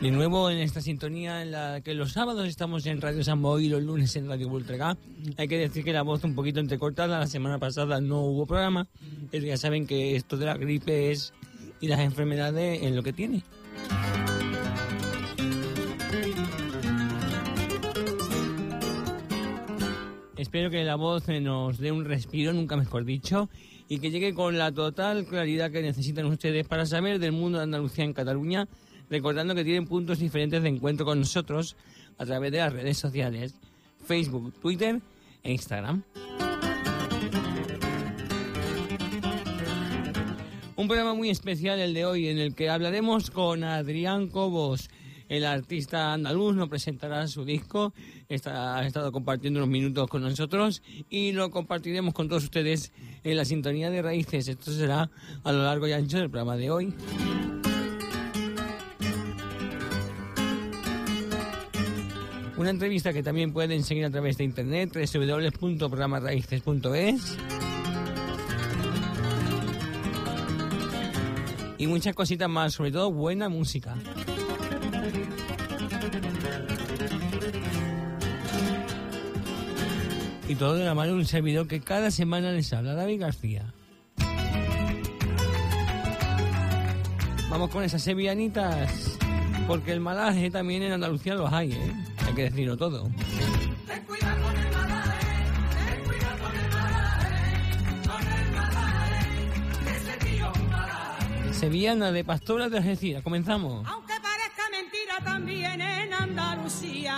De nuevo en esta sintonía en la que los sábados estamos en Radio Sambo y los lunes en Radio Voltregá. Hay que decir que la voz un poquito entrecortada. La semana pasada no hubo programa. Ya saben que esto de la gripe es y las enfermedades en lo que tiene. Espero que la voz nos dé un respiro, nunca mejor dicho, y que llegue con la total claridad que necesitan ustedes para saber del mundo de Andalucía en Cataluña, recordando que tienen puntos diferentes de encuentro con nosotros a través de las redes sociales, Facebook, Twitter e Instagram. Un programa muy especial el de hoy en el que hablaremos con Adrián Cobos. El artista andaluz nos presentará su disco, está, ha estado compartiendo unos minutos con nosotros y lo compartiremos con todos ustedes en la sintonía de raíces. Esto será a lo largo y ancho del programa de hoy. Una entrevista que también pueden seguir a través de internet www.programarraíces.es y muchas cositas más, sobre todo buena música. Y todo de la mano de un servidor que cada semana les habla, David García. Vamos con esas sevillanitas, porque el malaje también en Andalucía los hay, ¿eh? Hay que decirlo todo. Sevillana de Pastora de Algeciras. Comenzamos. Aunque parezca mentira también en Andalucía.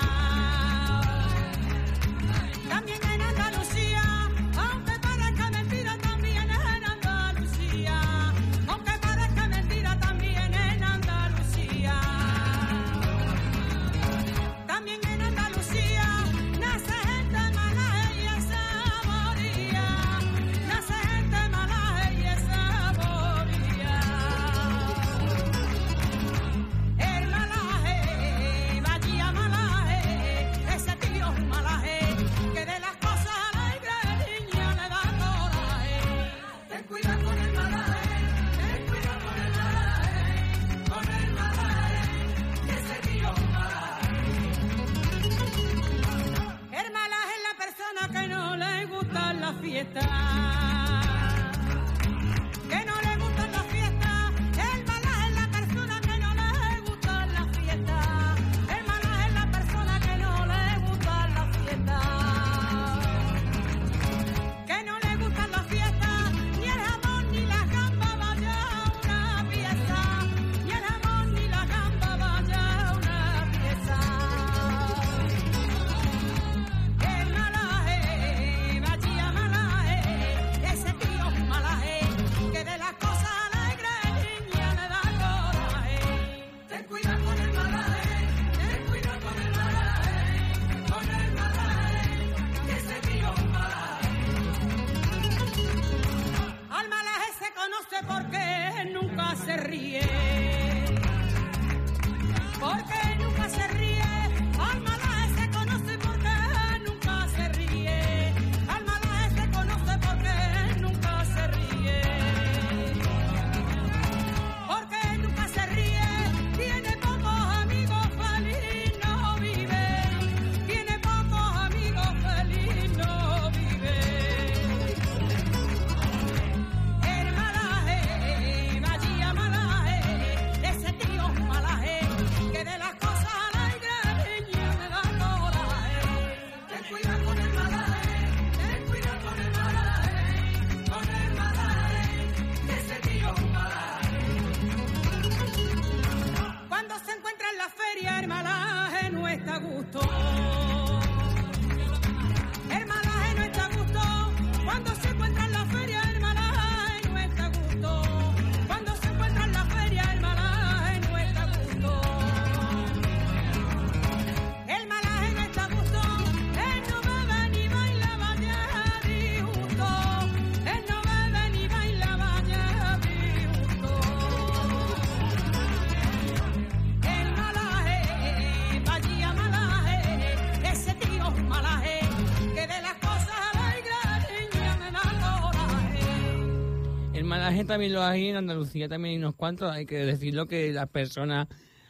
También lo hay en Andalucía, también hay unos cuantos. Hay que decirlo que las personas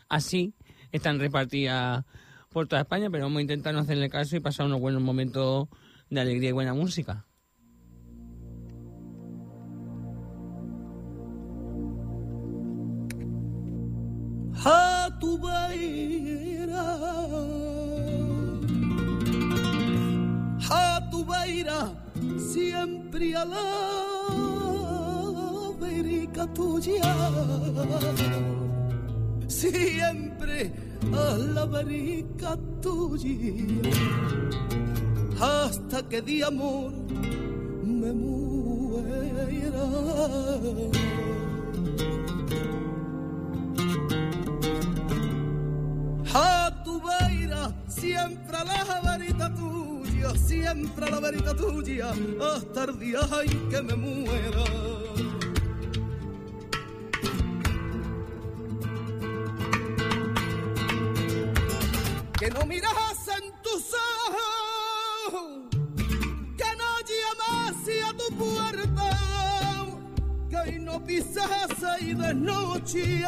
así están repartidas por toda España, pero vamos a intentar no hacerle caso y pasar unos buenos momentos de alegría y buena música. a tu beira, a tu beira, siempre a la tuya, siempre a la verica tuya, hasta que de amor me muera. a tu beira, siempre la verita tuya, siempre a la verita tuya, hasta el día en que me muera. Que no miras en tus ojos, que no llamas a tu puerta, que no pisas y de noche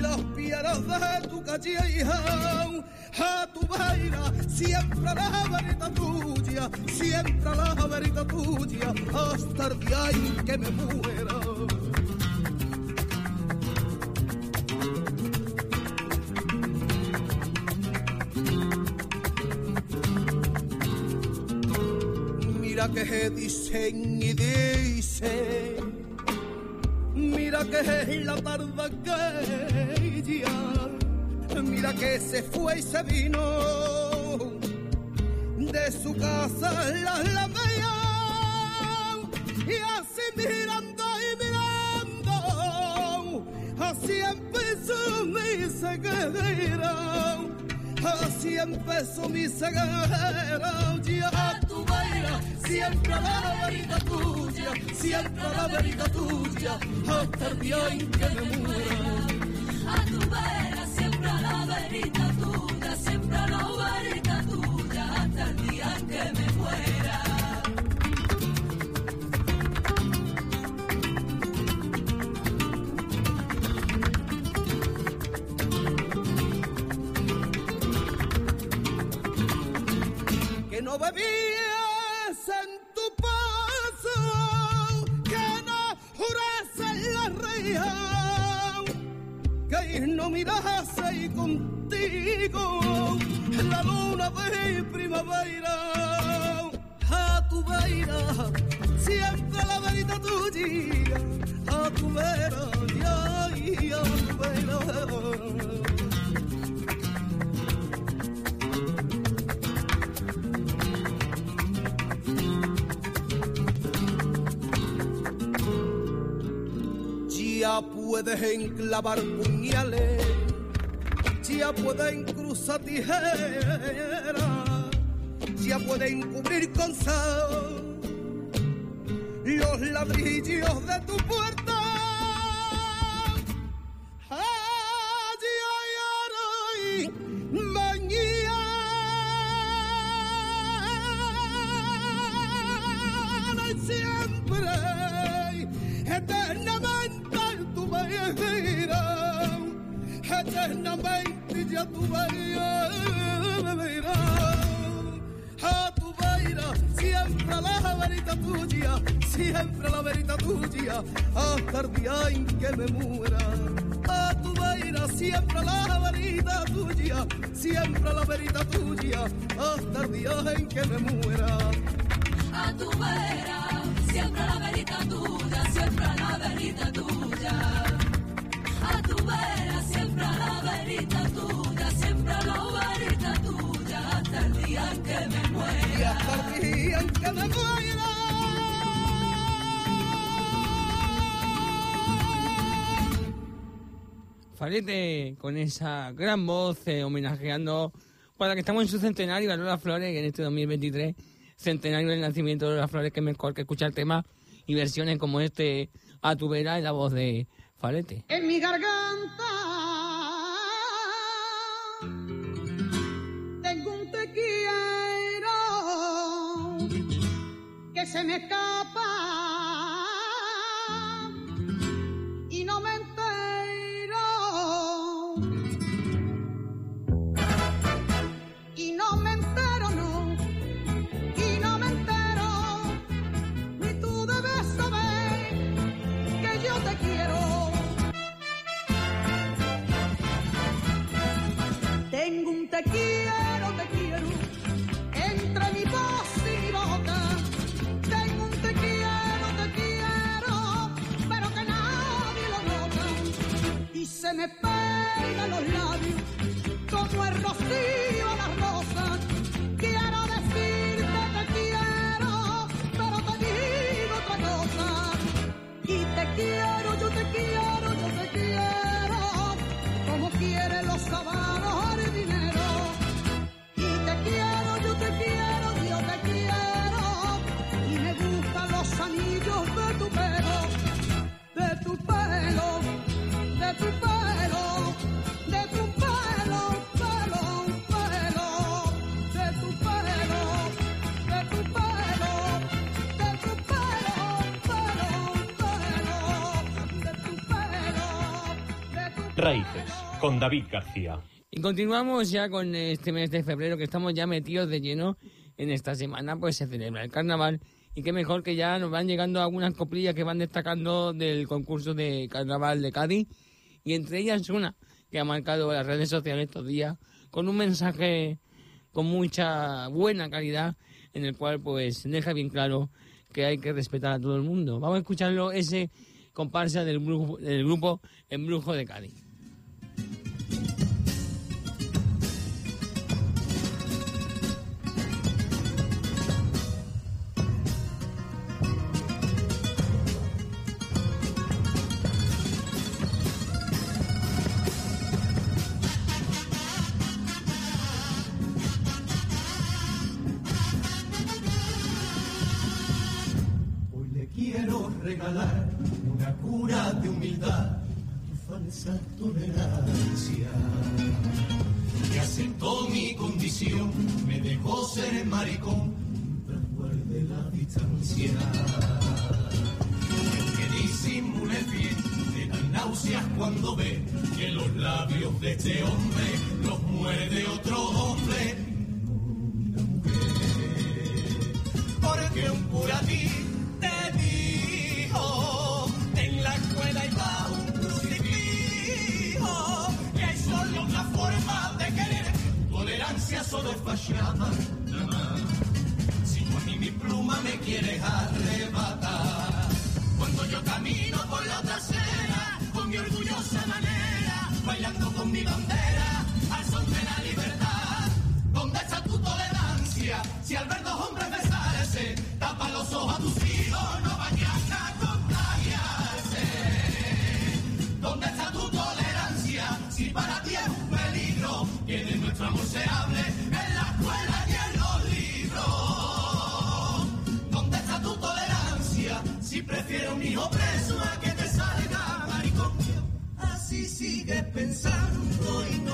las piedras de tu calle a tu vaina, siempre la verita tuya, siempre la verita tuya, hasta el día en que me muera. Que dicen y dicen Mira que es la tarde que ya, mira que se fue y se vino de su casa la lamea y así mirando y mirando, así empezó mi ceguera, mi ceguera, ya tu baila. Siempre la verita tuya, siempre la verita tuya, hasta el día en que me muera. A tu vera, siempre la verita tuya, no bebías en tu paso, que no juras en la reja, que no miras y contigo la luna de primavera. A tu vera, siempre la verita tuya, a tu vera, y a tu vera. Puedes enclavar puñales, ya pueden cruzar tijeras, ya pueden cubrir con sal los ladrillos de tu puerta. Farete con esa gran voz eh, homenajeando para que estamos en su centenario a Lola Flores en este 2023 centenario del nacimiento de Lola Flores que mejor que escuchar temas y versiones como este a tu vera en la voz de Farete. En mi garganta tengo un te quiero que se me escapa te quiero, te quiero. Entre mi voz y mi boca tengo un te quiero, te quiero, pero que nadie lo nota. Y se me pegan los labios como el rocío Raíces, con David García. Y continuamos ya con este mes de febrero, que estamos ya metidos de lleno en esta semana, pues se celebra el carnaval. Y qué mejor que ya nos van llegando algunas coplillas que van destacando del concurso de carnaval de Cádiz. Y entre ellas una que ha marcado las redes sociales estos días con un mensaje con mucha buena calidad en el cual pues deja bien claro que hay que respetar a todo el mundo. Vamos a escucharlo ese comparsa del grupo, del grupo Embrujo de Cádiz.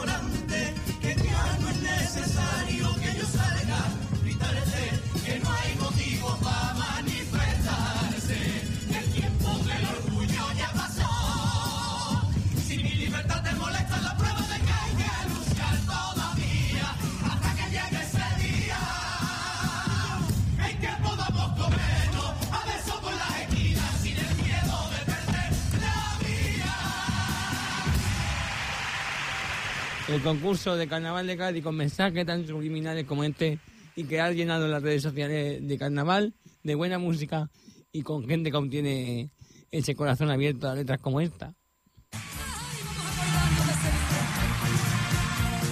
Ignorante, que ya no es necesario el concurso de carnaval de Cádiz con mensajes tan subliminales como este y que ha llenado las redes sociales de carnaval, de buena música y con gente que aún tiene ese corazón abierto a letras como esta.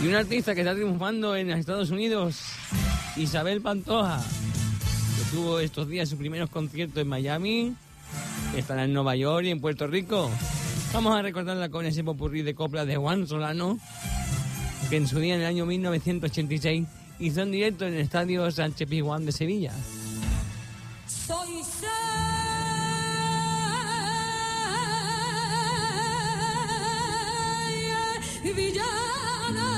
Y una artista que está triunfando en Estados Unidos, Isabel Pantoja, que tuvo estos días sus primeros conciertos en Miami, estará en Nueva York y en Puerto Rico. Vamos a recordarla con ese popurrí de copla de Juan Solano, que en su día, en el año 1986, hizo en directo en el estadio Sánchez Pizjuán de Sevilla. Soy sevillana,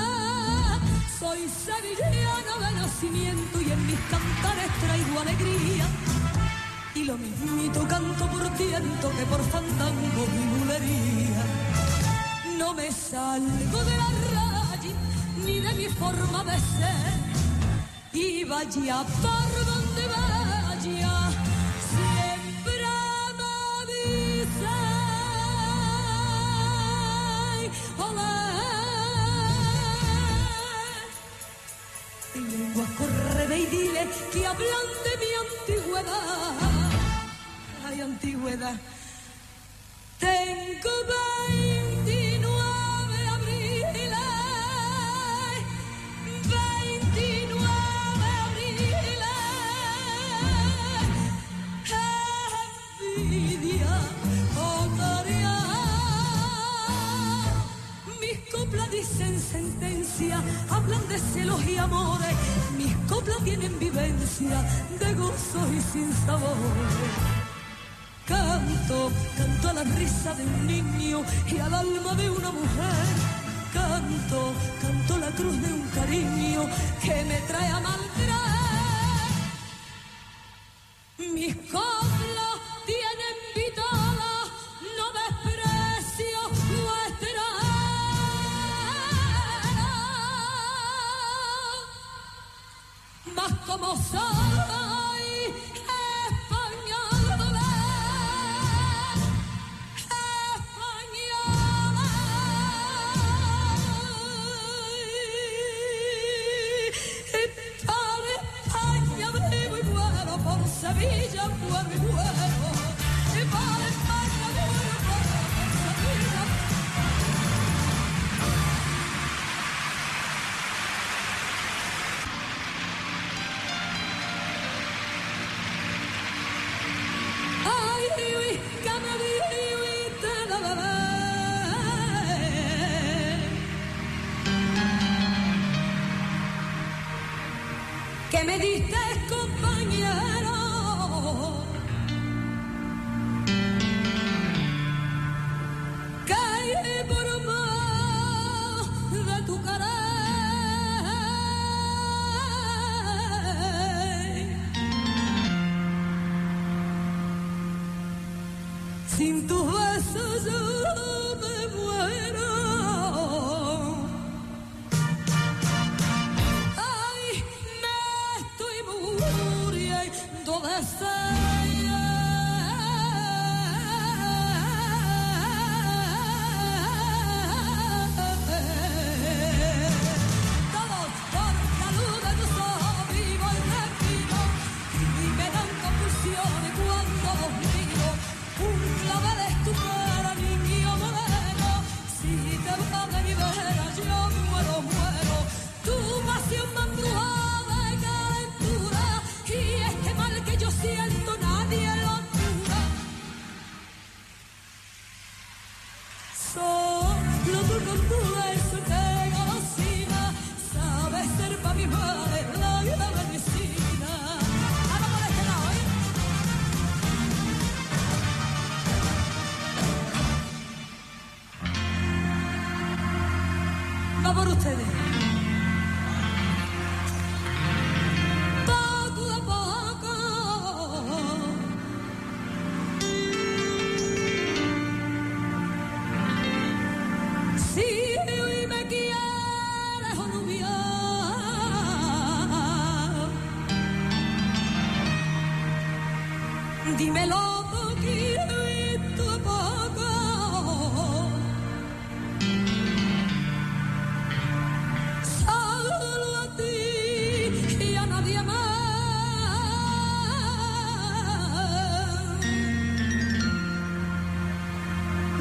soy sevillana de nacimiento y en mis cantares traigo alegría. Y lo mismito canto por tiento que por fandango y bulería. No me salgo de la ni de mi forma de ser. Y vaya por donde vaya, siempre me dice, olé. Y lengua y dile que hablan de mi antigüedad. Ay, antigüedad, tengo baile. dicen sentencia, hablan de celos y amores, mis coplas tienen vivencia de gozos y sin sabores. Canto, canto a la risa de un niño y al alma de una mujer. Canto, canto la cruz de un cariño que me trae a maltraer. me diste compañero. dímelo poquito poco. Solo a ti y a nadie más.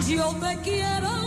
Yo me quiero.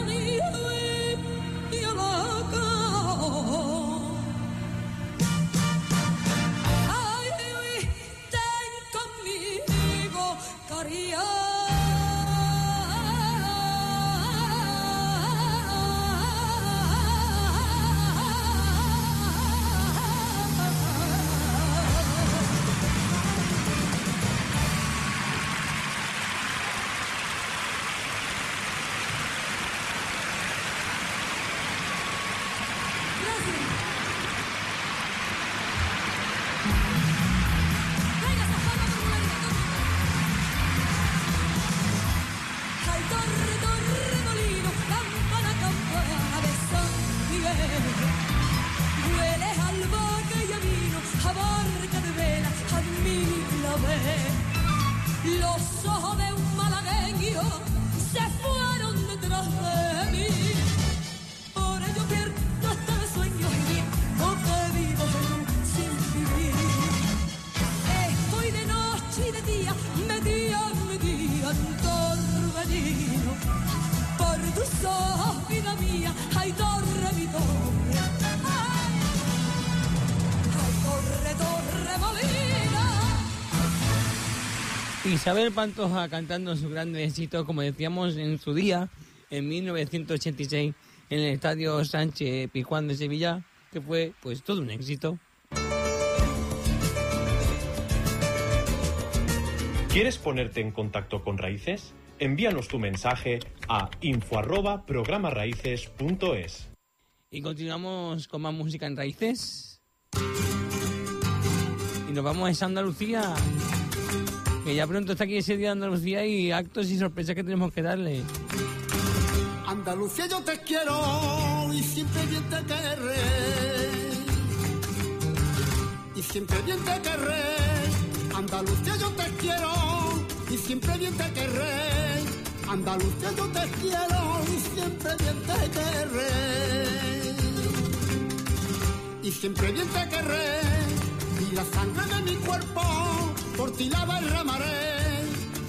Isabel Pantoja cantando su gran éxito, como decíamos en su día, en 1986, en el Estadio Sánchez Pizjuán de Sevilla, que fue pues todo un éxito. ¿Quieres ponerte en contacto con Raíces? Envíanos tu mensaje a info arroba programaraíces.es. Y continuamos con más música en raíces. Y nos vamos a Andalucía. Que ya pronto está aquí ese día de Andalucía y actos y sorpresas que tenemos que darle. Andalucía yo te quiero y siempre bien te querré. Y siempre bien te querré. Andalucía yo te quiero y siempre bien te querré. Andalucía yo te quiero y siempre bien te querré. Y siempre bien te querré. Y la sangre de mi cuerpo por ti la derramaré.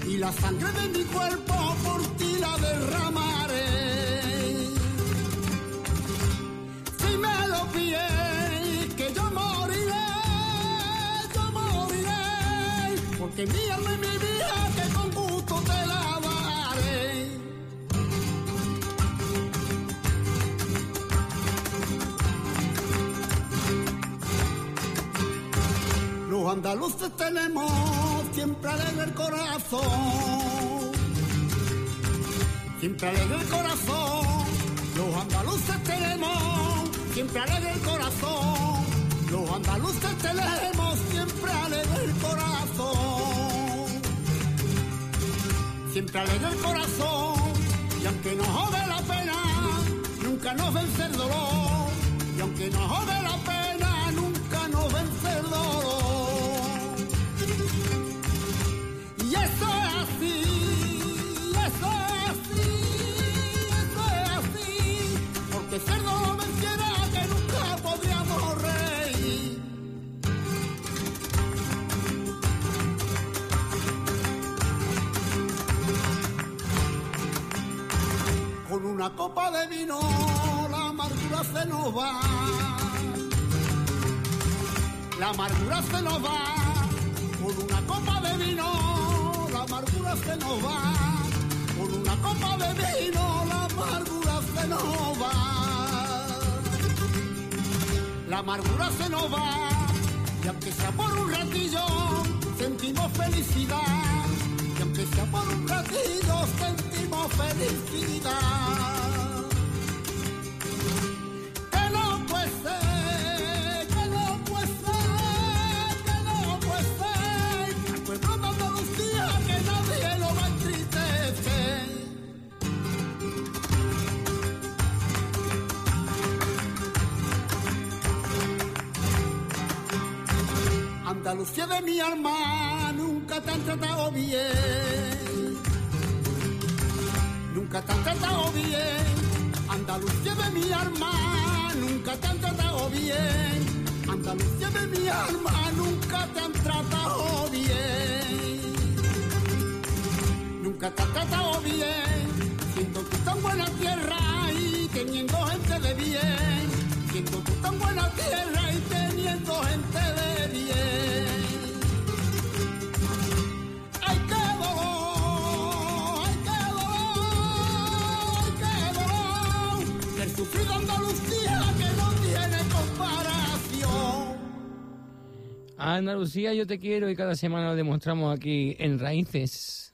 Y la sangre de mi cuerpo por ti la derramaré. Si me lo pides, que yo moriré, yo moriré. Porque mi alma y mi vida Los andaluces tenemos siempre alegre el corazón. Siempre alegre el corazón. Los andaluces tenemos siempre alegre el corazón. Los andaluces tenemos siempre alegre el corazón. Siempre alegre el corazón. Y aunque nos jode la pena, nunca nos vence el dolor. Y aunque nos jode la pena, la amargura se nos va. La amargura se nos va. Con una copa de vino la amargura se nos va. Con una copa de vino la amargura se nos va. La amargura se nos va. Y aunque sea por un ratillo, sentimos felicidad. Y aunque sea por un ratillo, sentimos felicidad. De mi alma, nunca te han tratado bien. Nunca te han tratado bien. Andalucía de mi alma, nunca te han tratado bien. Andalucía de mi alma, nunca te han tratado bien. Nunca te han tratado bien. Siendo tú tan buena tierra y teniendo gente de bien. Siendo tú tan buena tierra y teniendo gente de bien. Andalucía, yo te quiero y cada semana lo demostramos aquí en Raíces.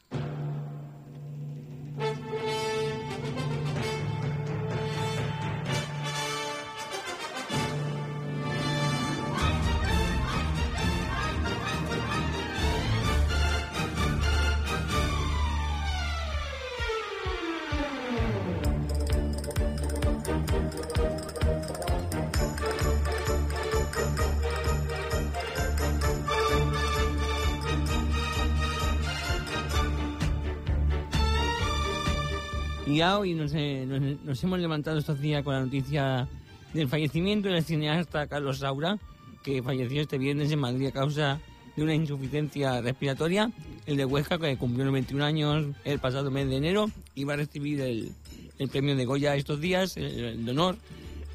Y ya hoy nos, eh, nos- nos hemos levantado estos días con la noticia del fallecimiento del cineasta Carlos Saura, que falleció este viernes en Madrid a causa de una insuficiencia respiratoria. El de Huesca, que cumplió 91 años el pasado mes de enero, iba a recibir el, el premio de Goya estos días, el, el de honor,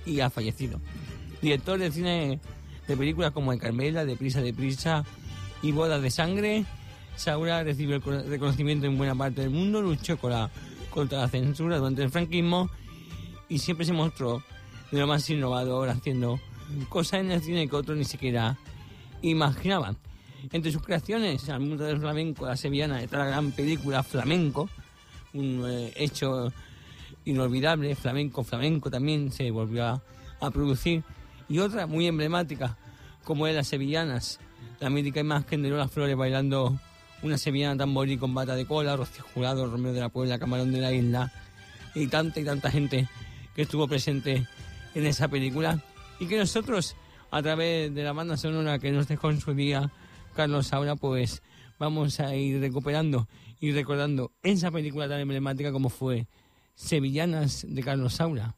y ha fallecido. Director de cine de películas como El Carmela, De Prisa, De Prisa y Bodas de Sangre, Saura recibió el cono- reconocimiento en buena parte del mundo, luchó con la- contra la censura durante el franquismo y siempre se mostró de lo más innovador, haciendo cosas en el cine que otros ni siquiera imaginaban. Entre sus creaciones, al mundo del flamenco, la sevillana, está la gran película Flamenco, un eh, hecho inolvidable, flamenco, flamenco también se volvió a, producir, y otra muy emblemática, como es Las Sevillanas, la mítica imagen de Lola Flores bailando una sevillana tamborí con bata de cola, Rocío Jurado, Romeo de la Puebla, Camarón de la Isla, y tanta y tanta gente que estuvo presente en esa película, y que nosotros, a través de la banda sonora que nos dejó en su día Carlos Saura, pues vamos a ir recuperando y recordando esa película tan emblemática como fue Sevillanas de Carlos Saura.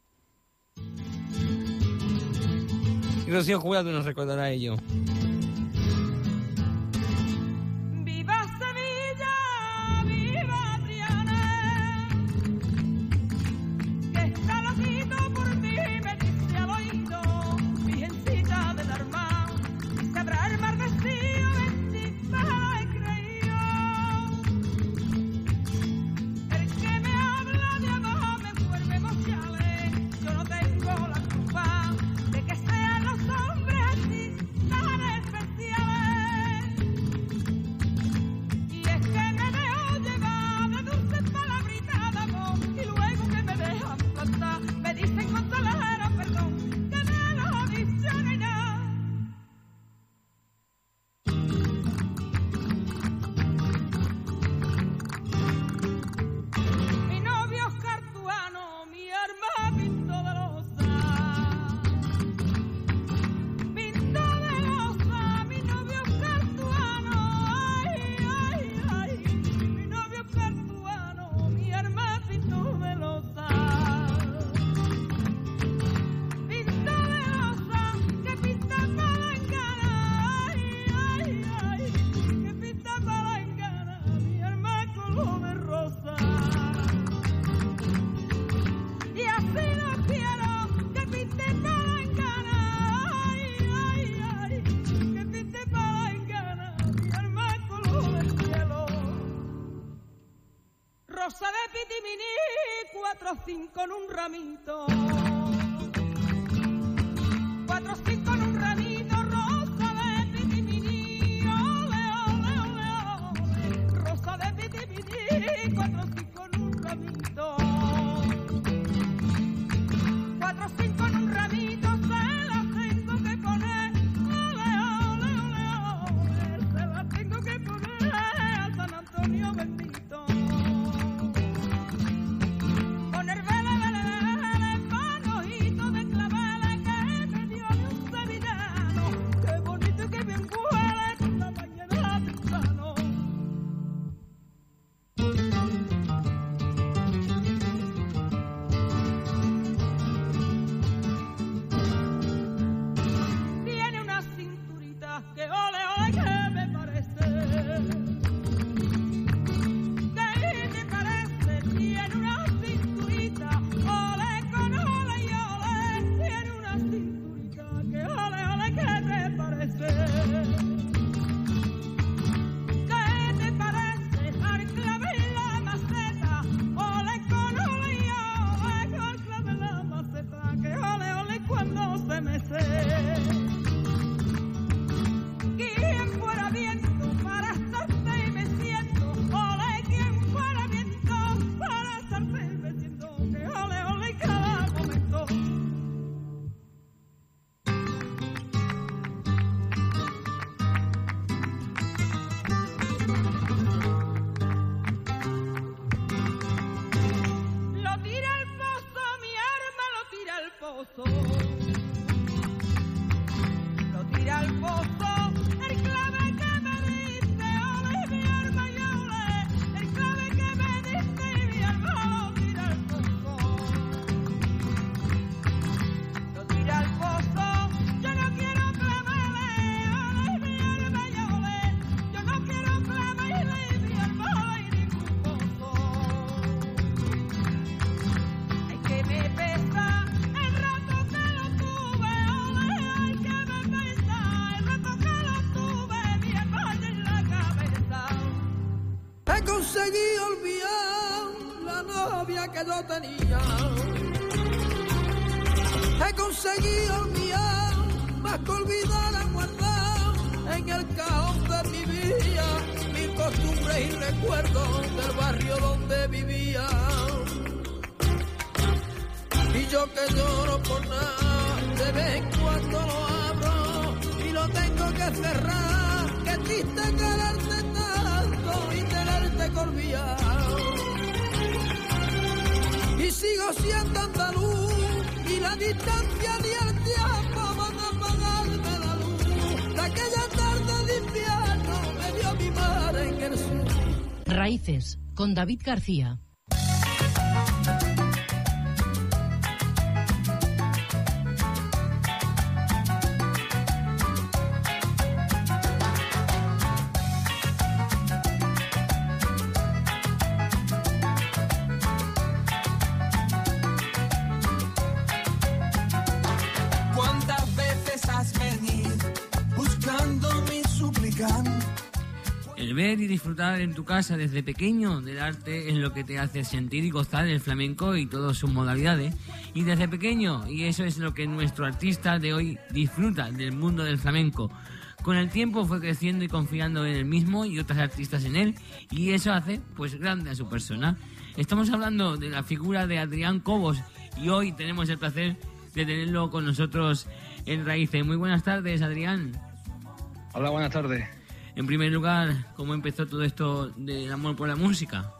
Y Rocío Jurado nos recordará ello. He conseguido olvidar la novia que yo tenía. He conseguido olvidar, más que olvidar a guardar en el cajón de mi vida mis costumbres y recuerdos del barrio donde vivía. Y yo que lloro por nada, de vez en cuando lo abro y lo tengo que cerrar. Qué triste y colviado. Y sigo siendo andaluz y la distancia ni el tiempo van a apagarme la luz. De aquella tarde de invierno me dio mi mar en el sur. Raíces, con David García. Tu casa desde pequeño del arte es lo que te hace sentir y gozar el flamenco y todas sus modalidades. Y desde pequeño, y eso es lo que nuestro artista de hoy disfruta del mundo del flamenco. Con el tiempo fue creciendo y confiando en él mismo y otros artistas en él, y eso hace pues grande a su persona. Estamos hablando de la figura de Adrián Cobos y hoy tenemos el placer de tenerlo con nosotros en Raíces. Muy buenas tardes, Adrián. Hola, buenas tardes. En primer lugar, ¿cómo empezó todo esto del amor por la música?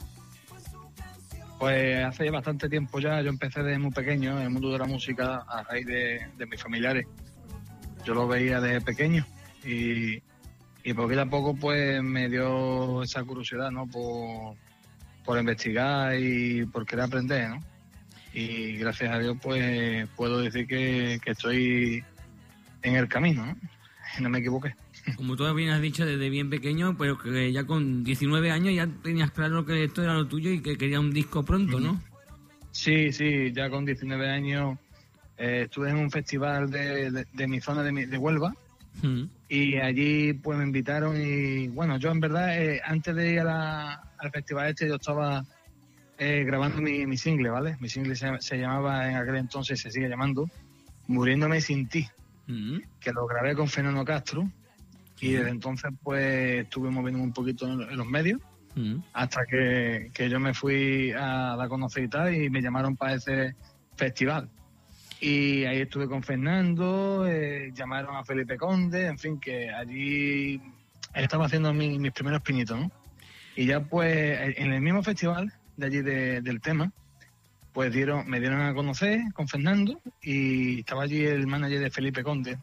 Pues hace bastante tiempo ya, yo empecé desde muy pequeño en el mundo de la música a raíz de, de mis familiares. Yo lo veía desde pequeño y, y poquito a poco pues me dio esa curiosidad, ¿no? Por, por investigar y por querer aprender, ¿no? Y gracias a Dios pues puedo decir que, que estoy en el camino, ¿no? No me equivoqué. Como tú bien has dicho desde bien pequeño, pero que ya con 19 años ya tenías claro que esto era lo tuyo y que querías un disco pronto, ¿no? Sí, sí, ya con 19 años eh, estuve en un festival de, de- de mi zona de, mi- de Huelva Mm. y allí pues me invitaron y bueno, yo en verdad eh, antes de ir a la- al festival este yo estaba eh, grabando mi, mi single, ¿vale? Mi single se, se llamaba en aquel entonces, se sigue llamando Muriéndome sin ti, Mm. que lo grabé con Fernando Castro y desde entonces pues estuve moviéndome un poquito en, los medios Mm. hasta que, que yo me fui a la conocer y tal y me llamaron para ese festival. Y ahí estuve con Fernando, eh, llamaron a Felipe Conde, en fin, que allí estaba haciendo mi- mis primeros pinitos, ¿no? Y ya pues en el mismo festival de allí de- del tema, pues dieron, me dieron a conocer con Fernando y estaba allí el manager de Felipe Conde.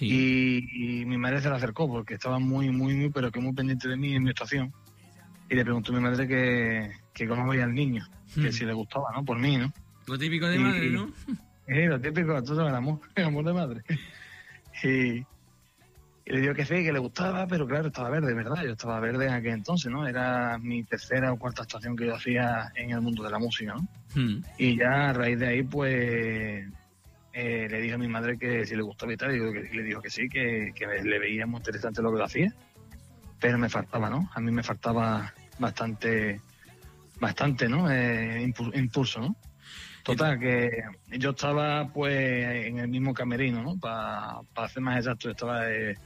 Y, y mi madre se le acercó porque estaba muy, muy, muy, pero que muy pendiente de mí en mi actuación. Y le preguntó a mi madre que, que cómo veía al niño, que Hmm. si le gustaba, ¿no? Por mí, ¿no? Lo típico de Y- madre, ¿no? Eh, lo típico, todo el amor, el amor de madre. Y, y le digo que sí, que le gustaba, pero claro, estaba verde, ¿verdad? Yo estaba verde en aquel entonces, ¿no? Era mi tercera o cuarta actuación que yo hacía en el mundo de la música, ¿no? Mm. Y ya a raíz de ahí, pues, eh, le dije a mi madre que si le gustaba y tal, y, y le dijo que sí, que, que le veía muy interesante lo que lo hacía, pero me faltaba, ¿no? A mí me faltaba bastante, bastante, ¿no? Eh, impu- impulso, ¿no? Total, que yo estaba, pues, en el mismo camerino, ¿no? Para hacer más exacto, estaba eh,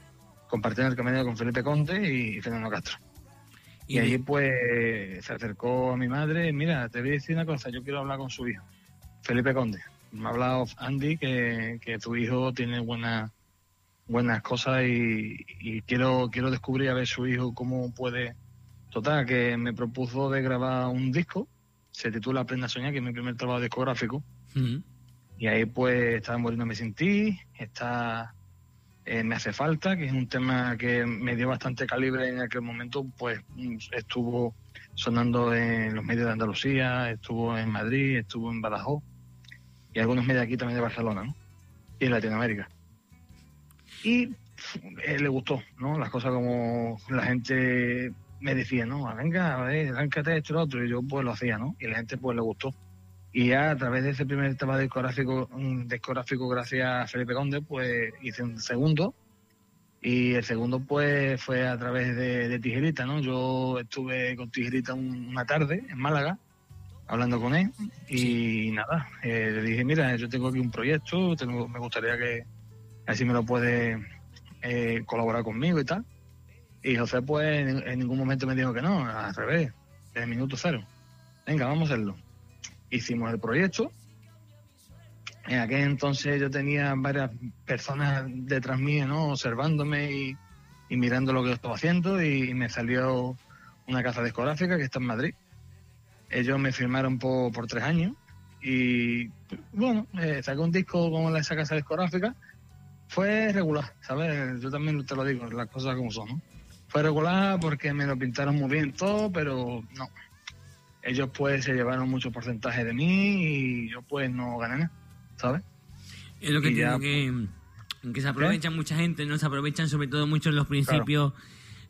compartiendo el camerino con Felipe Conte y Fernando Castro. Y, allí pues se acercó a mi madre, mira, te voy a decir una cosa, yo quiero hablar con su hijo, Felipe Conde. Me ha hablado Andy que, que tu hijo tiene buenas buenas cosas y, y quiero quiero descubrir a ver su hijo cómo puede. Total, que me propuso de grabar un disco, se titula Aprenda a Soñar, que es mi primer trabajo discográfico. Mm. Y ahí pues estaba muriéndome sin ti, está eh, Me hace falta, que es un tema que me dio bastante calibre en aquel momento, pues estuvo sonando en los medios de Andalucía, estuvo en Madrid, estuvo en Badajoz y algunos medios aquí también de Barcelona, ¿no? Y en Latinoamérica. Y eh, le gustó, ¿no? Las cosas como la gente me decía, no, "Ah, venga, a ver, arráncate esto lo otro, y yo pues lo hacía, ¿no? Y la gente pues le gustó. Y ya a través de ese primer tema discográfico, mm, discográfico gracias a Felipe Conde, pues hice un segundo Y el segundo, pues, fue a través de, de Tijerita, ¿no? Yo estuve con Tijerita un- una tarde en Málaga, hablando con él, y nada, eh, le dije, mira, yo tengo aquí un proyecto, tengo, me gustaría que así me lo puede eh, colaborar conmigo y tal. Y José, pues, en, en ningún momento me dijo que no, al revés, desde el minuto cero. Venga, vamos a hacerlo. Hicimos el proyecto. En aquel entonces yo tenía varias personas detrás mío, ¿no? Observándome y, y mirando lo que yo estaba haciendo y, me salió una casa discográfica que está en Madrid. Ellos me firmaron por, por tres años y, bueno, eh, saqué un disco con esa casa discográfica. Fue regular, ¿sabes? Yo también te lo digo, las cosas como son, ¿no? Fue regular porque me lo pintaron muy bien todo, pero no. Ellos pues se llevaron mucho porcentaje de mí y yo pues no gané nada, ¿sabes? Es lo que Y te ya, digo que, que se aprovechan mucha gente, ¿no? Se aprovechan sobre todo mucho en los principios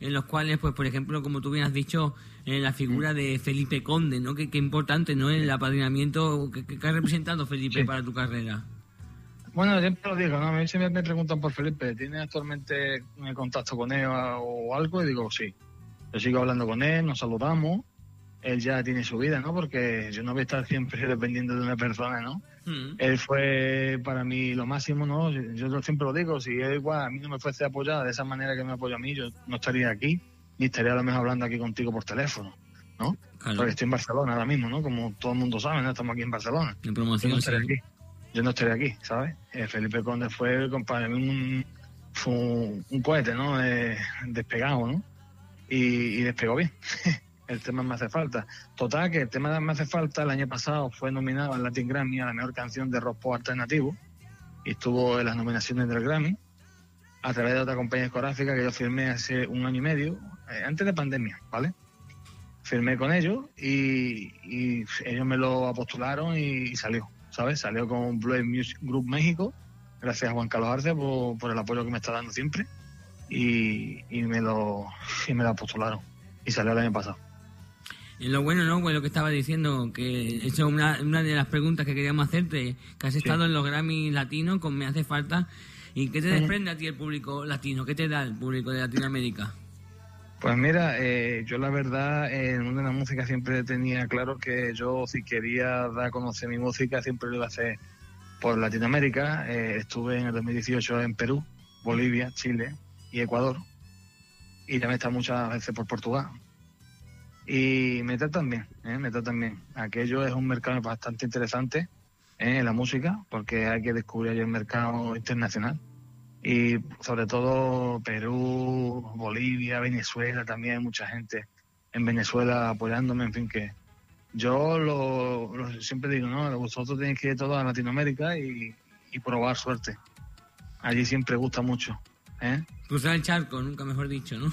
en los cuales, pues por ejemplo, como tú bien has dicho, eh, la figura de Felipe Conde, ¿no? Que, que importante, ¿no? El apadrinamiento que, ha representado Felipe Sí. para tu carrera. Bueno, siempre lo digo, ¿no? A mí siempre me preguntan por Felipe, ¿tiene actualmente contacto con él o algo? Y digo, sí. Yo sigo hablando con él, nos saludamos, él ya tiene su vida, ¿no? Porque yo no voy a estar siempre dependiendo de una persona, ¿no? Mm. Él fue para mí lo máximo, ¿no? Yo, yo siempre lo digo, si él igual a mí no me fuese a apoyar de esa manera que me apoya a mí, yo no estaría aquí, ni estaría a lo mejor hablando aquí contigo por teléfono, ¿no? Claro. Porque estoy en Barcelona ahora mismo, ¿no? Como todo el mundo sabe, ¿no? Estamos aquí en Barcelona. En Yo promoción, no estaría sí. aquí. Yo no estaría aquí, ¿sabes? Eh, Felipe Conde fue mí un, fue un, un cohete, ¿no? Eh, despegado, ¿no? Y, y despegó bien. el tema Me hace falta. Total, que el tema de Me hace falta el año pasado fue nominado al Latin Grammy a la mejor canción de rock pop alternativo y estuvo en las nominaciones del Grammy a través de otra compañía discográfica que yo firmé hace un año y medio, eh, antes de pandemia, ¿vale? Firmé con ellos y, y ellos me lo apostularon y, y salió, ¿sabes? Salió con Blue Music Group México, gracias a Juan Carlos Arce por, por el apoyo que me está dando siempre y, y me lo y me lo apostularon y salió el año pasado. Y lo bueno, ¿no? Pues lo que estaba diciendo, que eso es una, una de las preguntas que queríamos hacerte, que has estado en los Grammy latinos con Me Hace Falta. ¿Y qué te desprende a ti el público latino? ¿Qué te da el público de Latinoamérica? Pues mira, eh, yo la verdad en el mundo de la música siempre tenía claro que yo si quería dar a conocer mi música siempre lo iba a hacer por Latinoamérica. Eh, estuve en el 2018 en Perú, Bolivia, Chile y Ecuador. Y también está muchas veces por Portugal. Y me tratan bien, ¿eh? me tratan bien. Aquello es un mercado bastante interesante ¿eh? en la música porque hay que descubrir el mercado internacional y sobre todo Perú, Bolivia, Venezuela, también hay mucha gente en Venezuela apoyándome, en fin, que yo lo, lo- siempre digo, ¿no? Vosotros tenéis que ir todos a Latinoamérica y, y probar suerte. Allí siempre gusta mucho. ¿eh? Cruzar el charco, nunca mejor dicho, ¿no?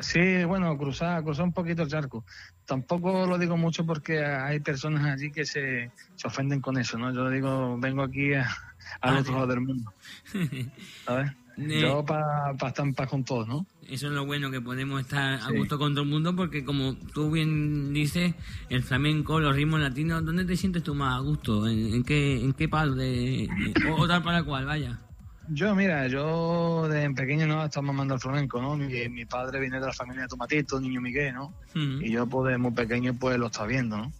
Sí, bueno, cruzar, cruzar un poquito el charco. Tampoco lo digo mucho porque hay personas allí que se, se ofenden con eso, ¿no? Yo digo, vengo aquí a- al Ah, otro lado del mundo, ¿sabes? Ne- Yo para estar en paz con todos, ¿no? Eso es lo bueno, que podemos estar a gusto con todo el mundo, porque como tú bien dices, el flamenco, los ritmos latinos, ¿dónde te sientes tú más a gusto? ¿En, en qué, en qué palo? De, de- o, o tal para cual, vaya. Yo, mira, yo de pequeño no estaba mamando al flamenco, ¿no? Mi, mi padre viene de la familia de Tomatito, Niño Miguel, ¿no? Mm. Y yo, pues, de muy pequeño, pues, lo estaba viendo, ¿no?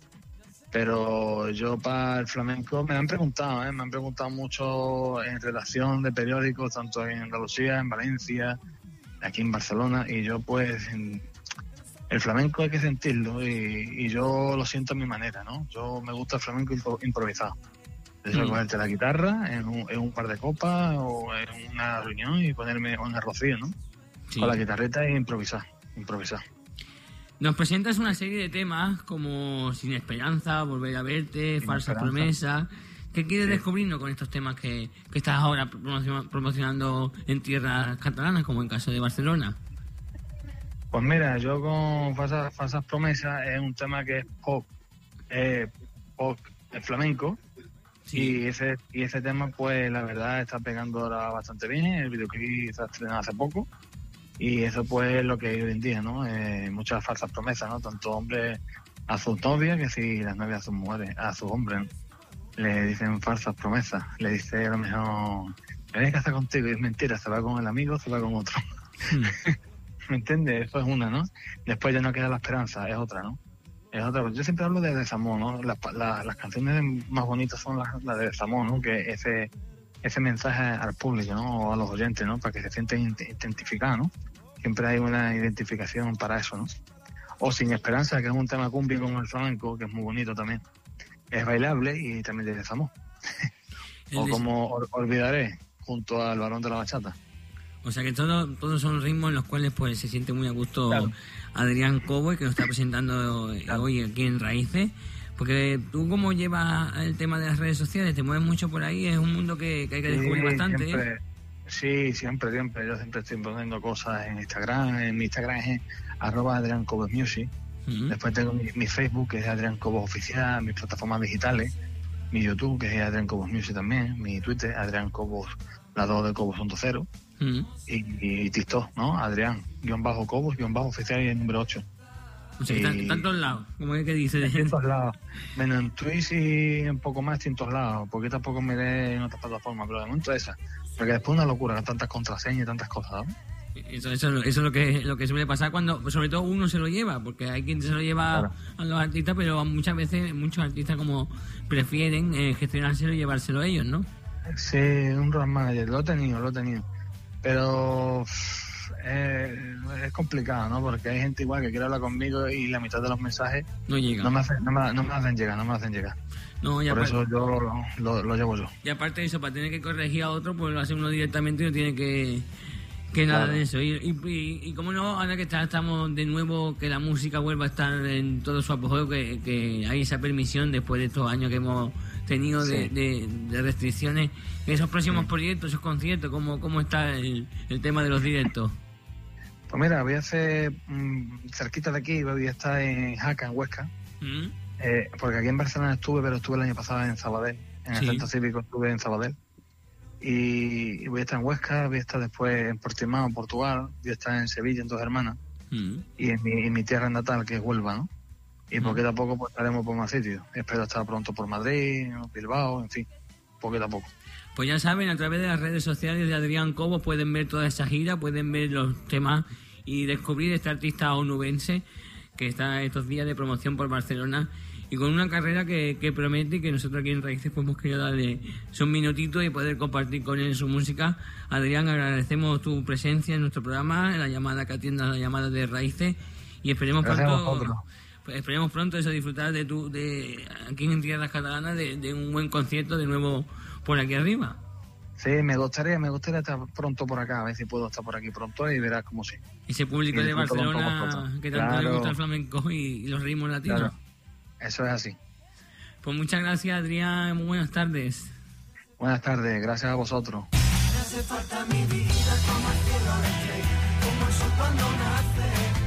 Pero yo para el flamenco me han preguntado, ¿eh? Me han preguntado mucho en redacción de periódicos, tanto en Andalucía, en Valencia, aquí en Barcelona, y yo, pues, en- el flamenco hay que sentirlo y, y yo lo siento a mi manera, ¿no? Yo me gusta el flamenco impro- improvisado. Mm. cogerte la guitarra en un, en un par de copas o en una reunión y ponerme un rocío, ¿no? Sí. Con la guitarreta e improvisar, improvisar. Nos presentas una serie de temas como Sin Esperanza, Volver a Verte, Sin Falsa Esperanza. Promesa. ¿Qué quieres Sí. descubrirnos con estos temas que, que estás ahora promocion- promocionando en tierras catalanas, como en caso de Barcelona? Pues mira, yo con falsas, falsas promesas es un tema que es pop, eh, pop eh, Y ese, y ese tema, pues la verdad está pegando ahora bastante bien. El videoclip se ha estrenado hace poco. Y eso, pues, es lo que hay hoy en día, ¿no? Eh, muchas falsas promesas, ¿no? Tanto hombres a sus novias que si las novias a sus mujeres, a sus hombres, ¿no? Le dicen falsas promesas. Le dice a lo mejor, me voy a casar contigo y es mentira, se va con el amigo, se va con otro. ¿Me entiendes? Eso es una, ¿no? Después ya no queda la esperanza, es otra, ¿no? Es otra. Yo siempre hablo de desamor, ¿no? Las, la- las canciones más bonitas son las, las de desamor, ¿no? Que ese, ese mensaje al público, ¿no? O a los oyentes, ¿no? Para que se sienten ident- identificados, ¿no? Siempre hay una identificación para eso, ¿no? O Sin Esperanza, que es un tema cumbia como el flamenco, que es muy bonito también. Es bailable y también de desamor. O como Ol- Olvidaré, junto al varón de la bachata. O sea que todo, todos son ritmos en los cuales pues se siente muy a gusto Adrián Cobo, que nos está presentando eh, hoy aquí en Raíces. Porque tú cómo llevas el tema de las redes sociales, te mueves mucho por ahí, es un mundo que, que hay que descubrir Sí, bastante. ¿eh? siempre- Sí, siempre, siempre. Yo siempre estoy poniendo cosas en Instagram. En mi Instagram es arroba Adrián Cobos Music. Después tengo mi, mi Facebook, que es Adrián Cobos Oficial, mis plataformas digitales, mi YouTube, que es Adrián Cobos Music también, mi Twitter, Adrián Cobos, la 2 de Cobos 1.0, Mm. y, y TikTok, ¿no? Adrián, guion bajo Cobos, guion bajo oficial y el número 8. O sea que están, Y- están todos lados, como es que dice. En todos lados. Menos en Twitch y un poco más en todos lados, porque tampoco me en otras plataformas, pero de momento esa. Porque después una locura, tantas contraseñas y tantas cosas, ¿no? Eso, eso, eso es lo que, lo que suele pasar cuando, sobre todo uno se lo lleva, porque hay quien se lo lleva Claro. a los artistas, pero muchas veces muchos artistas como prefieren eh, gestionárselo y llevárselo ellos, ¿no? Sí, un road manager, lo he tenido, lo he tenido. Pero eh, es complicado, ¿no? Porque hay gente igual que quiere hablar conmigo y la mitad de los mensajes No llega. no me, hacen, no me, no me hacen llegar, no me hacen llegar. No, Por aparte, eso yo lo, lo- lo llevo yo. y aparte de eso, para tener que corregir a otro, pues lo hace uno directamente y no tiene que, que nada Claro. de eso. Y, y, y, y como no, ahora que está- estamos de nuevo, que la música vuelva a estar en todo su apogeo, que, que hay esa permisión después de estos años que hemos tenido de, Sí. de- de restricciones, esos próximos proyectos, esos conciertos, ¿cómo, cómo está el, el tema de los directos? Pues mira, voy a hacer mm, cerquita de aquí, voy a estar en Jaca, en Huesca. ¿Mm? Eh, porque aquí en Barcelona estuve, pero estuve el año pasado en Sabadell. En el centro cívico estuve en Sabadell. Y, y voy a estar en Huesca, voy a estar después en Portimao, Portugal, voy a estar en Sevilla, en Dos Hermanas, Mm. y en mi, en mi tierra natal, que es Huelva, ¿no? Y poquito a poco pues estaremos por más sitios. Espero estar pronto por Madrid, Bilbao, en fin, poquito a poco. Pues ya saben, a través de las redes sociales de Adrián Cobo pueden ver toda esa gira, pueden ver los temas y descubrir este artista onubense que está estos días de promoción por Barcelona y con una carrera que, que promete y que nosotros aquí en Raíces pues hemos querido darle un minutito y poder compartir con él su música. Adrián, agradecemos tu presencia en nuestro programa, en la llamada que atiendas la llamada de Raíces y esperemos Gracias a pronto... Pues esperemos pronto eso, disfrutar de tu, de aquí en Tierras Catalanas, de, de un buen concierto de nuevo por aquí arriba. Sí, me gustaría, me gustaría estar pronto por acá, a ver si puedo estar por aquí pronto y verás cómo sí. Ese público Y de Barcelona que tanto le gusta el flamenco y, y los ritmos latinos. Claro. Eso es así. Pues muchas gracias, Adrián. Muy buenas tardes. Buenas tardes, gracias a vosotros. Me hace falta mi vida como el cielo como el sol cuando nace,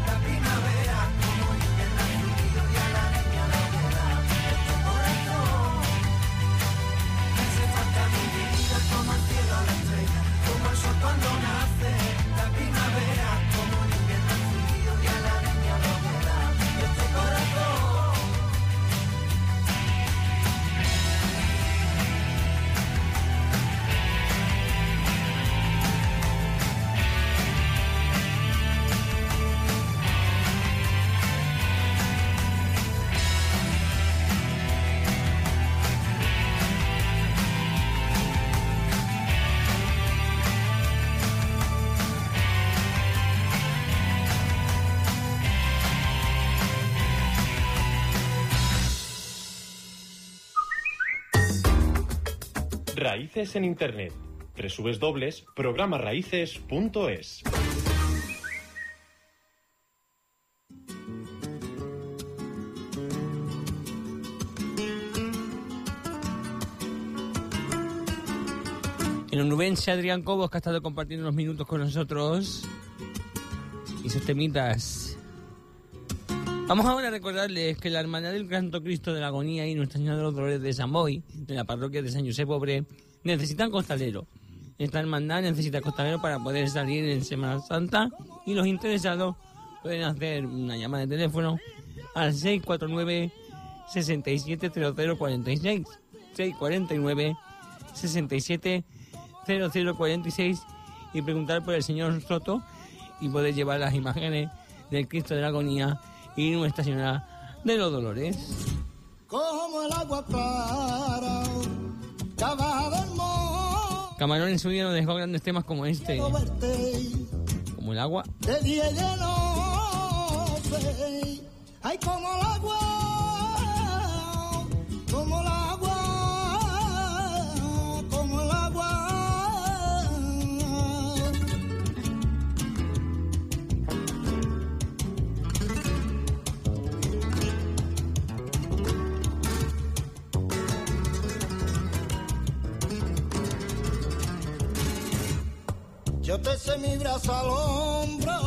Raíces en Internet. www.programaraíces.es El onubense Adrián Cobos, que ha estado compartiendo unos minutos con nosotros y sus temitas. Vamos ahora a recordarles que la Hermandad del Santo Cristo de la Agonía y Nuestra Señora de los Dolores de San Boy, de la parroquia de San José Pobre, necesitan costalero. Esta hermandad necesita costalero para poder salir en Semana Santa y los interesados pueden hacer una llamada de teléfono al 649 670046 649 670046 y preguntar por el señor Soto y poder llevar las imágenes del Cristo de la Agonía y Nuestra Señora de los Dolores. Como el agua para Camarón en su vida nos dejó grandes temas como este, como el agua. Como el agua. Yo mi brazo al hombro.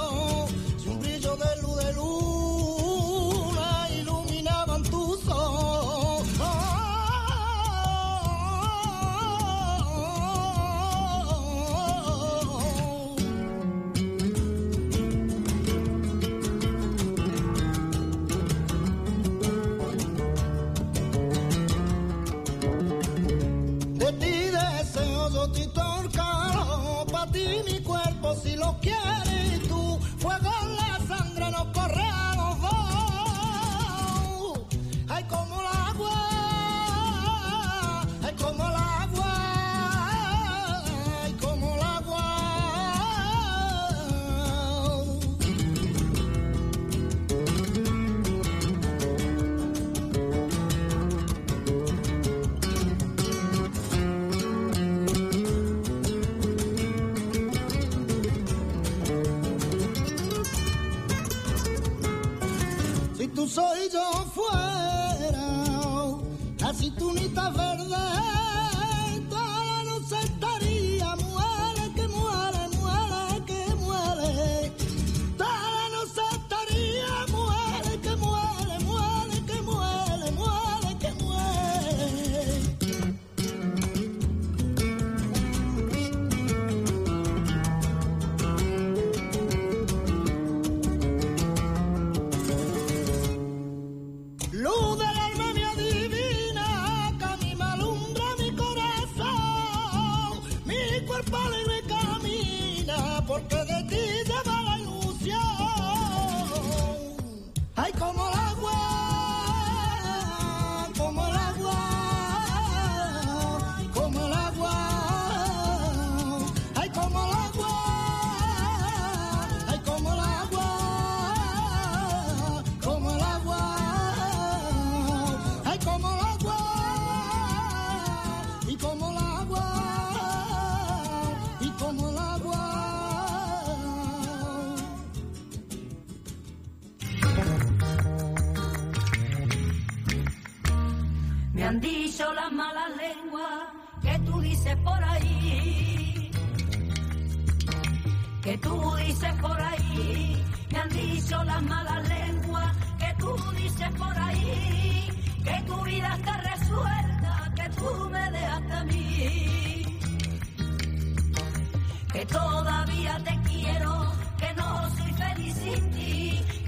Yeah. que hay.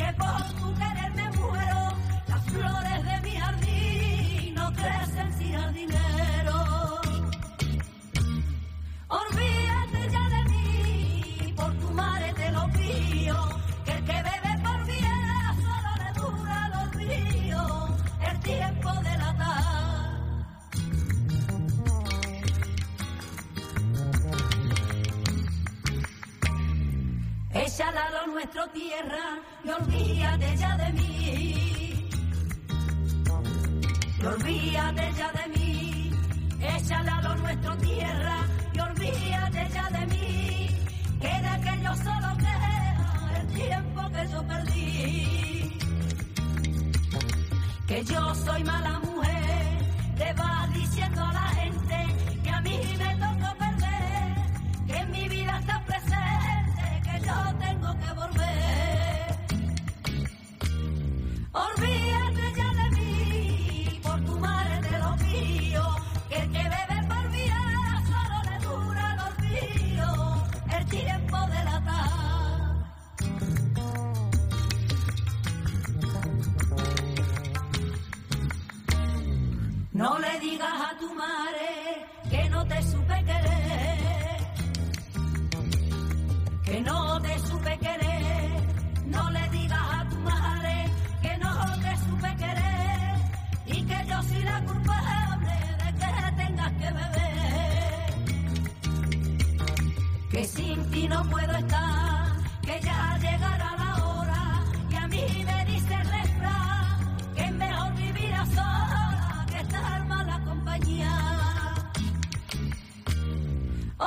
que por tu querer me muero, las flores de mi jardín no crecen sin jardinero. Olvídate ya de mí, por tu madre te lo pido, que el que bebe por vida solo le dura los ríos, el tiempo de la tarde. Lo nuestro tiempo ella de mí. No de ya de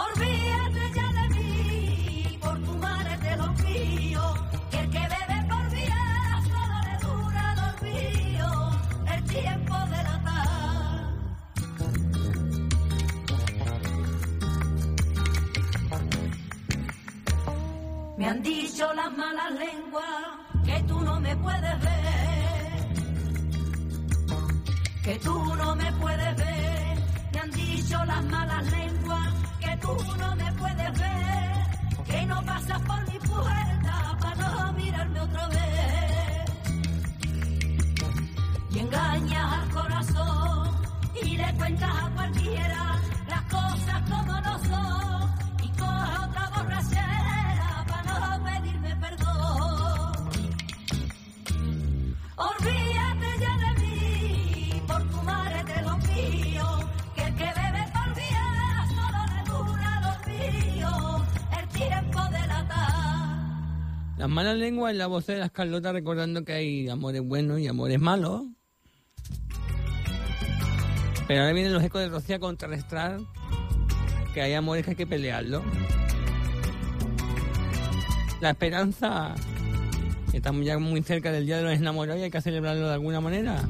Olvídate ya de mí, por tu madre te lo pido, que el que bebe por vida solo le dura el olvido, el tiempo de la Me han dicho las malas malas lenguas en la voz de las Carlotas recordando que hay amores buenos y amores malos. Pero ahora vienen los ecos de Rocío a contrarrestar que hay amores que hay que pelearlo. La esperanza, estamos ya muy cerca del Día de los Enamorados y hay que celebrarlo de alguna manera.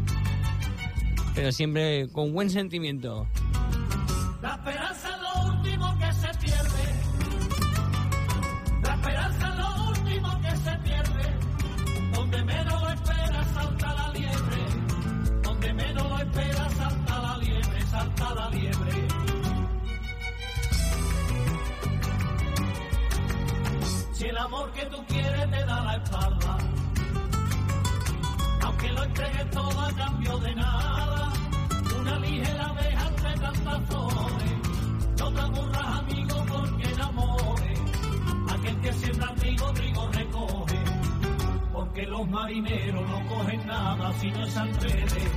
Pero siempre con buen sentimiento. Lo entregues todo a cambio de nada, una ligera abeja entre tantas flores, no te aburras amigo porque enamore, aquel que siembra trigo, trigo recoge, porque los marineros no cogen nada si no es al revés,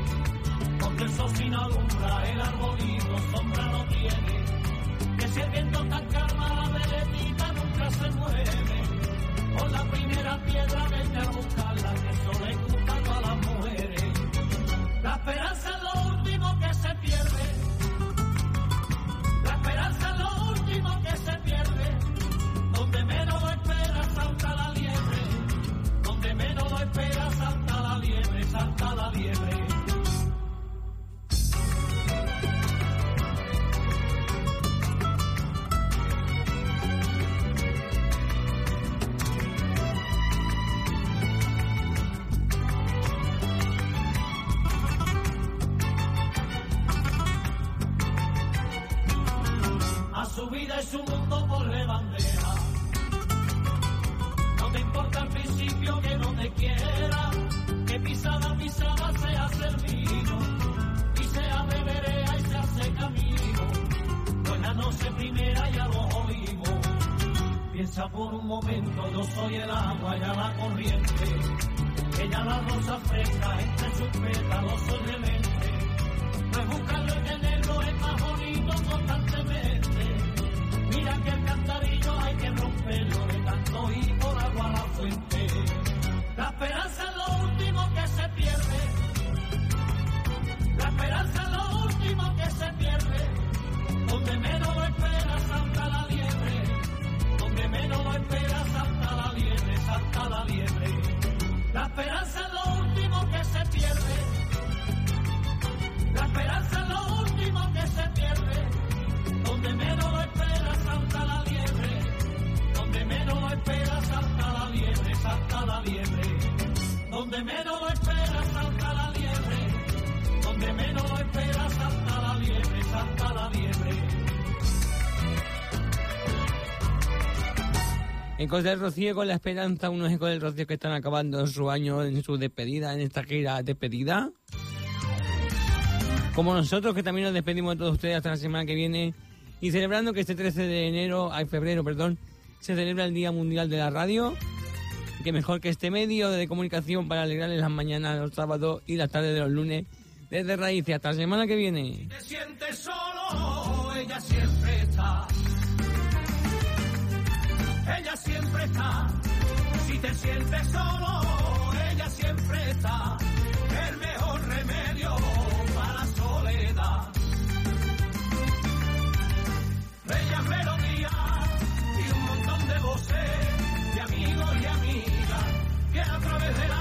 porque el sin alumbra, el arbolito sombra no tiene, que si el viento tan calma la veletita nunca se mueve, con la primera piedra vete a buscarla, que eso le a las mujeres. La esperanza es lo último que se pierde. Esperanza Ecos del Rocío con la esperanza, unos ecos del Rocío que están acabando su año en su despedida, en esta gira despedida. Como nosotros que también nos despedimos de todos ustedes hasta la semana que viene y celebrando que este 13 de enero, ay febrero, perdón, se celebra el Día Mundial de la Radio. Que mejor que este medio de comunicación para alegrarles las mañanas los sábados y las tardes de los lunes desde Raíces. Hasta la semana que viene. Te sientes solo, ella siempre está ella siempre está. Si te sientes solo, ella siempre está. El mejor remedio para la soledad. Bella melodía y un montón de voces, de amigos y amigas, que a través de la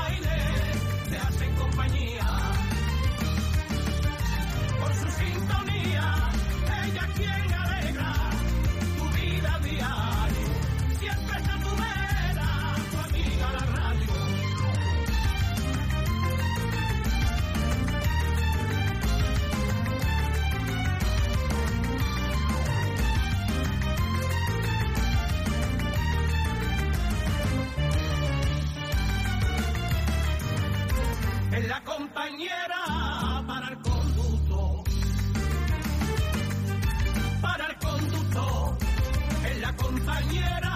compañera.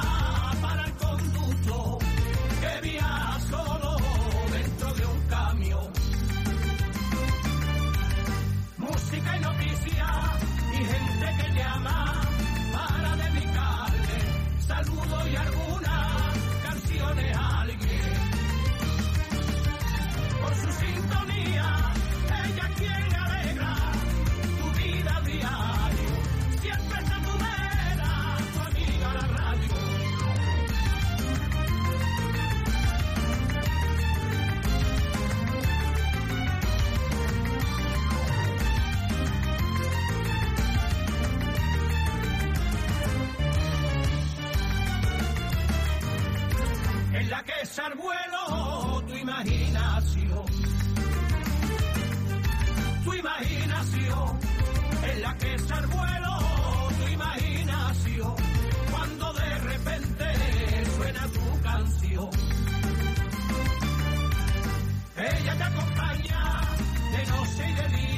Take a lead.